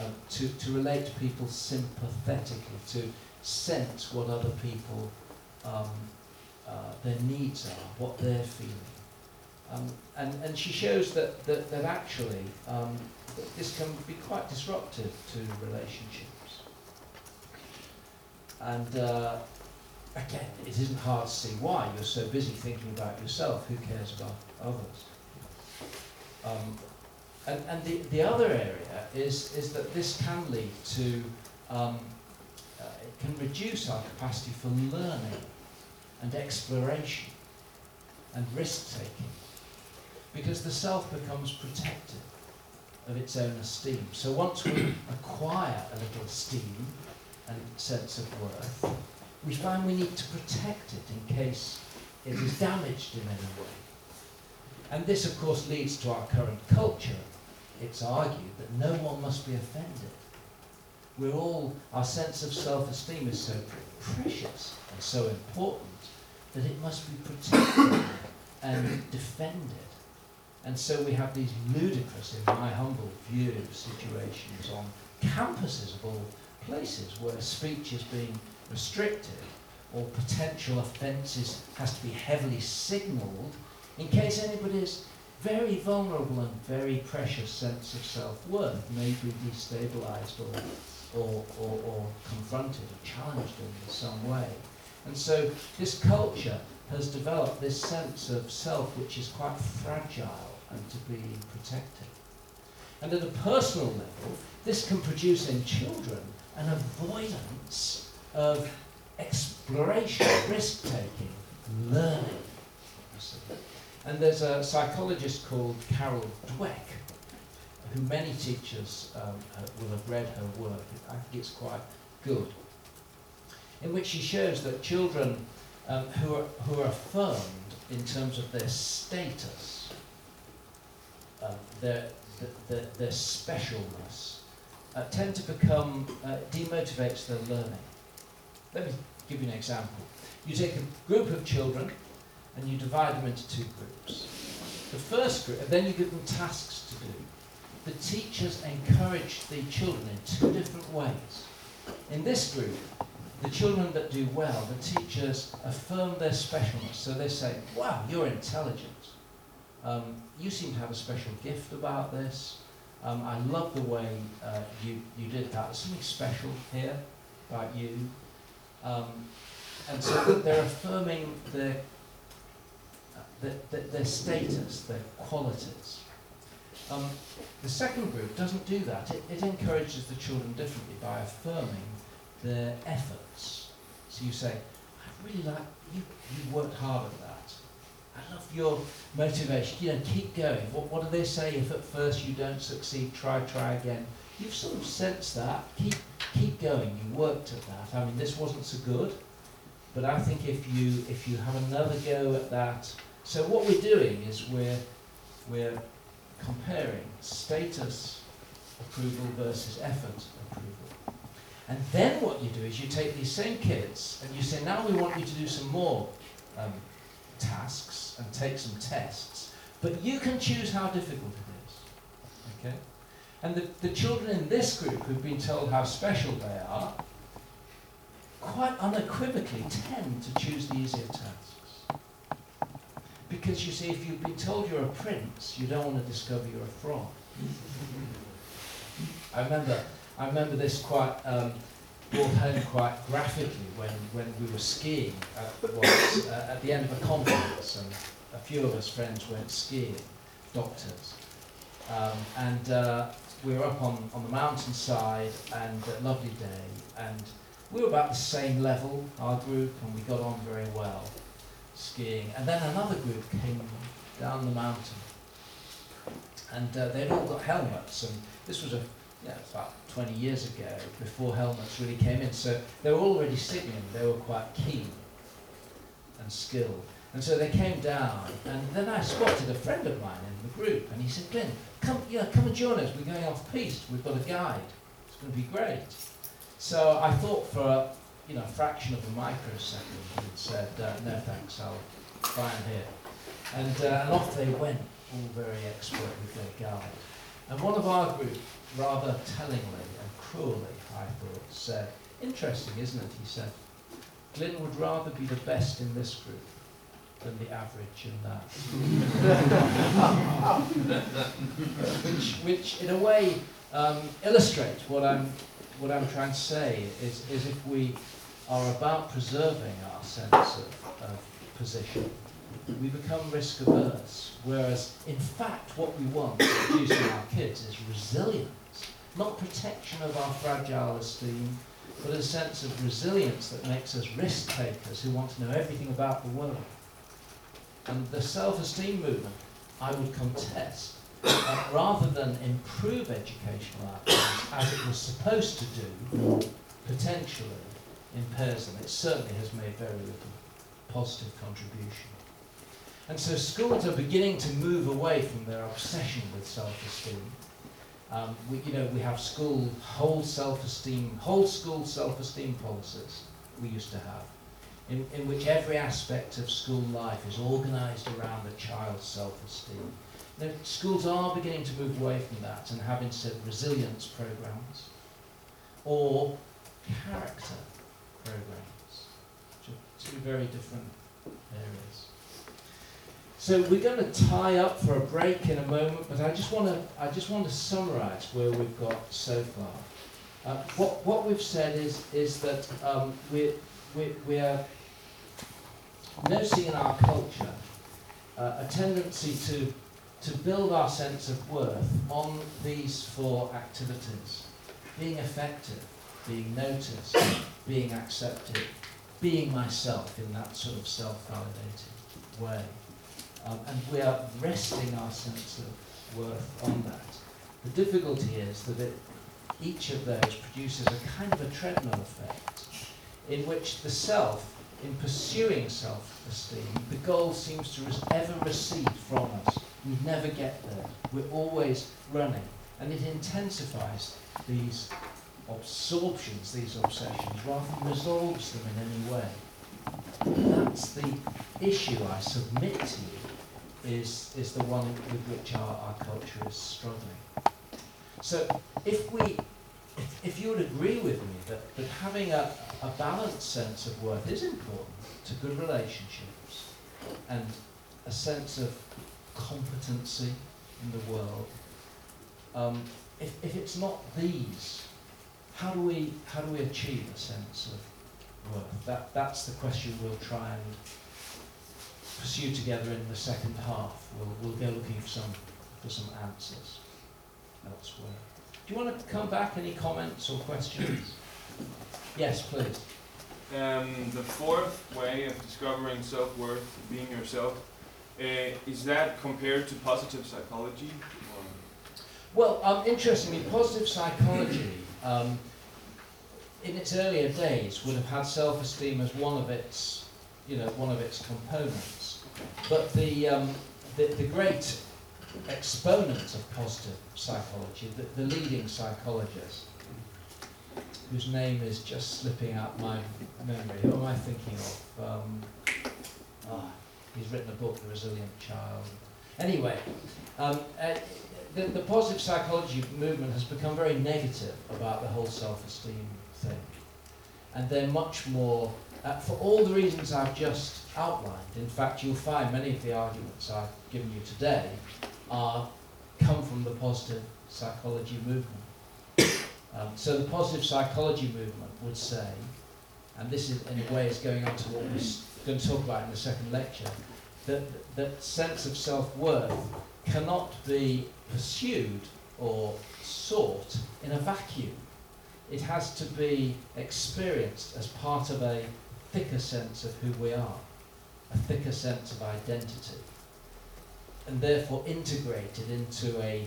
um, to, to relate to people sympathetically, to sense what other people, um, uh, their needs are, what they're feeling. Um, and, and she shows that, that, that actually um, that this can be quite disruptive to relationships. And uh, again, it isn't hard to see why. You're so busy thinking about yourself, who cares about others? And and the, the other area is, is that this can lead to, um, uh, it can reduce our capacity for learning and exploration and risk taking because the self becomes protective of its own esteem. So once we acquire a little esteem and sense of worth, we find we need to protect it in case it is damaged in any way. And this, of course, leads to our current culture. It's argued that no one must be offended. We're all, our sense of self-esteem is so precious and so important that it must be protected and defended. And so we have these ludicrous, in my humble view, situations on campuses of all places where speech is being restricted or potential offences has to be heavily signalled in case anybody's very vulnerable and very precious sense of self-worth may be destabilised or, or, or, or confronted or challenged in some way. And so this culture has developed this sense of self which is quite fragile and to be protected. And at a personal level, this can produce in children an avoidance of exploration, risk taking, learning. And there's a psychologist called Carol Dweck, who many teachers um, will have read her work. I think it's quite good. In which she shows that children um, who, are, who are affirmed in terms of their status, um, their, their, their specialness, uh, tend to become, uh, demotivates their learning. Let me give you an example. You take a group of children and you divide them into two groups. The first group, and then you give them tasks to do. The teachers encourage the children in two different ways. In this group, the children that do well, the teachers affirm their specialness. So they say, wow, you're intelligent. Um, you seem to have a special gift about this. Um, I love the way uh, you, you did that. There's something special here about you. Um, and so they're affirming their, their, their, status, their qualities. Um, the second group doesn't do that. It, it encourages the children differently by affirming their efforts. So you say, I really like, you, you worked hard at that. I love your motivation. You know, keep going. What, what do they say if at first you don't succeed? Try, try again. You've sort of sensed that. Keep, keep going. You worked at that. I mean, this wasn't so good, but I think if you if you have another go at that. So what we're doing is we're we're comparing status approval versus effort approval. And then what you do is you take these same kids and you say, now we want you to do some more um, tasks and take some tests, but you can choose how difficult it is. Okay? And the, the children in this group who've been told how special they are, quite unequivocally tend to choose the easier tasks. Because you see, if you've been told you're a prince, you don't want to discover you're a frog. I remember, I remember this quite um, brought home quite graphically when, when we were skiing at, uh, at the end of a conference, and a few of us friends went skiing, doctors. Um, and uh, we were up on, on the mountainside, and a lovely day, and we were about the same level, our group, and we got on very well skiing. And then another group came down the mountain, and uh, they'd all got helmets, and this was a yeah, about 20 years ago, before helmets really came in. So they were already signaling, they were quite keen and skilled. And so they came down, and then I spotted a friend of mine in the group, and he said, Glenn, come, yeah, come and join us, we're going off piste, we've got a guide, it's going to be great. So I thought for a you know, a fraction of a microsecond, and said, uh, no thanks, I'll fly here. And, uh, and off they went, all very expert with their guide. And one of our group rather tellingly and cruelly, I thought, said, interesting, isn't it? He said, Glyn would rather be the best in this group than the average in that. which, which, in a way, um, illustrates what I'm, what I'm trying to say, is, is if we are about preserving our sense of, of position, we become risk averse. Whereas, in fact, what we want to produce in our kids is resilience, not protection of our fragile esteem, but a sense of resilience that makes us risk takers who want to know everything about the world. And the self-esteem movement, I would contest, uh, rather than improve educational outcomes as it was supposed to do, potentially impairs them. It certainly has made very little positive contribution. And so schools are beginning to move away from their obsession with self-esteem. Um, we, you know, we have school whole self-esteem, whole school self-esteem policies we used to have, in, in which every aspect of school life is organised around the child's self-esteem. Now, schools are beginning to move away from that and have instead resilience programs or character programs, two very different areas. So we're going to tie up for a break in a moment, but I just want to I just want to summarise where we've got so far. Uh, what what we've said is is that um, we're we, we're noticing in our culture uh, a tendency to to build our sense of worth on these four activities: being effective, being noticed, being accepted, being myself in that sort of self-validated way. Um, and we are resting our sense of worth on that. The difficulty is that it, each of those produces a kind of a treadmill effect in which the self, in pursuing self-esteem, the goal seems to ever recede from us. We never get there. We're always running. And it intensifies these absorptions, these obsessions, rather than resolves them in any way. That's the issue I submit to you is, is the one with which our, our culture is struggling. So if we, if, if you would agree with me that, that having a, a balanced sense of worth is important to good relationships and a sense of competency in the world, um, if, if it's not these, how do we how do we achieve a sense of worth? That that's the question we'll try and pursue together in the second half. We'll, we'll go looking for some, for some answers elsewhere. Do you want to come back? Any comments or questions? Yes, please. Um, the fourth way of discovering self-worth, being yourself, uh, is that compared to positive psychology? Well, um, interestingly, positive psychology, um, in its earlier days, would have had self-esteem as one of its, you know, one of its components. But the, um, the, the, great exponent of positive psychology, the, the leading psychologist, whose name is just slipping out my memory, who am I thinking of? Um, oh, he's written a book, The Resilient Child. Anyway, um, uh, the, the positive psychology movement has become very negative about the whole self-esteem And they're much more, uh, for all the reasons I've just outlined. In fact, you'll find many of the arguments I've given you today are come from the positive psychology movement. Um, so the positive psychology movement would say, and this is in a way is going on to what we're going to talk about in the second lecture, that that sense of self-worth cannot be pursued or sought in a vacuum. It has to be experienced as part of a thicker sense of who we are a thicker sense of identity and therefore integrated into a,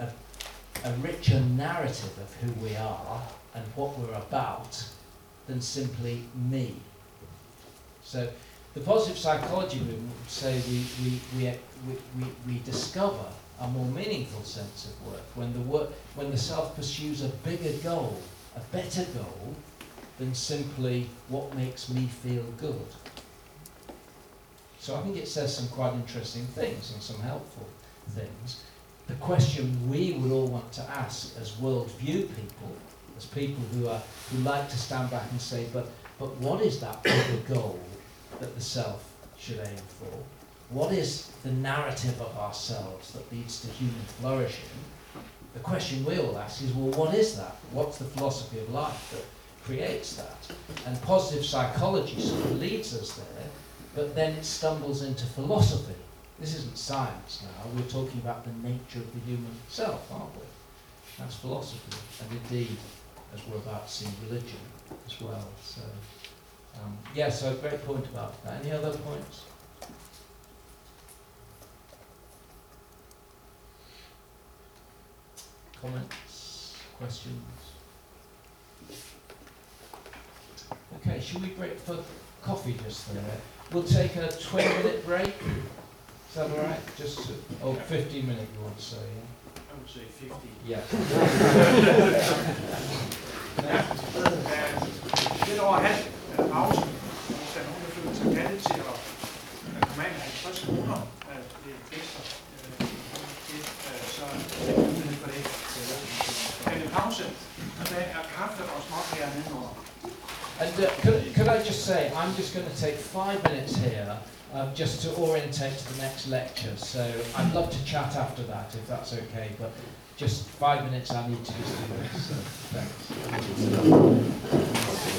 a, a richer narrative of who we are and what we're about than simply me. So the positive psychology movement would say we, we, we, we, we, we discover a more meaningful sense of work when the work when the self pursues a bigger goal, a better goal than simply what makes me feel good. So I think it says some quite interesting things and some helpful things. the question we would all want to ask as worldview people, as people who are who like to stand back and say, but but what is that bigger goal that the self should aim for? What is the narrative of ourselves that leads to human flourishing? The question we all ask is, well, what is that? What's the philosophy of life that creates that? And positive psychology sort of leads us there, but then it stumbles into philosophy. This isn't science now, we're talking about the nature of the human self, aren't we? That's philosophy, and indeed, as we're about to see, religion as well. So, um, yeah, so a great point about that. Any other points? Comments? Questions? Okay, should we break for coffee just there? We'll take a 20 minute break. Is that all right? Just, to- oh, 15 minute you want to say, yeah? I would say 50. Yeah. Lidt over halv øh, pause. Hvis der er nogen, der føler sig kaldet til at øh, komme af med 50 kroner øh, ekstra, øh, det, øh, så er der mulighed for det. Er kaffe og småkager nedenunder. And uh, could, could I just say, I'm just going to take five minutes here um, just to orientate to the next lecture. So I'd love to chat after that if that's okay, but just five minutes I need to just do this. So thanks.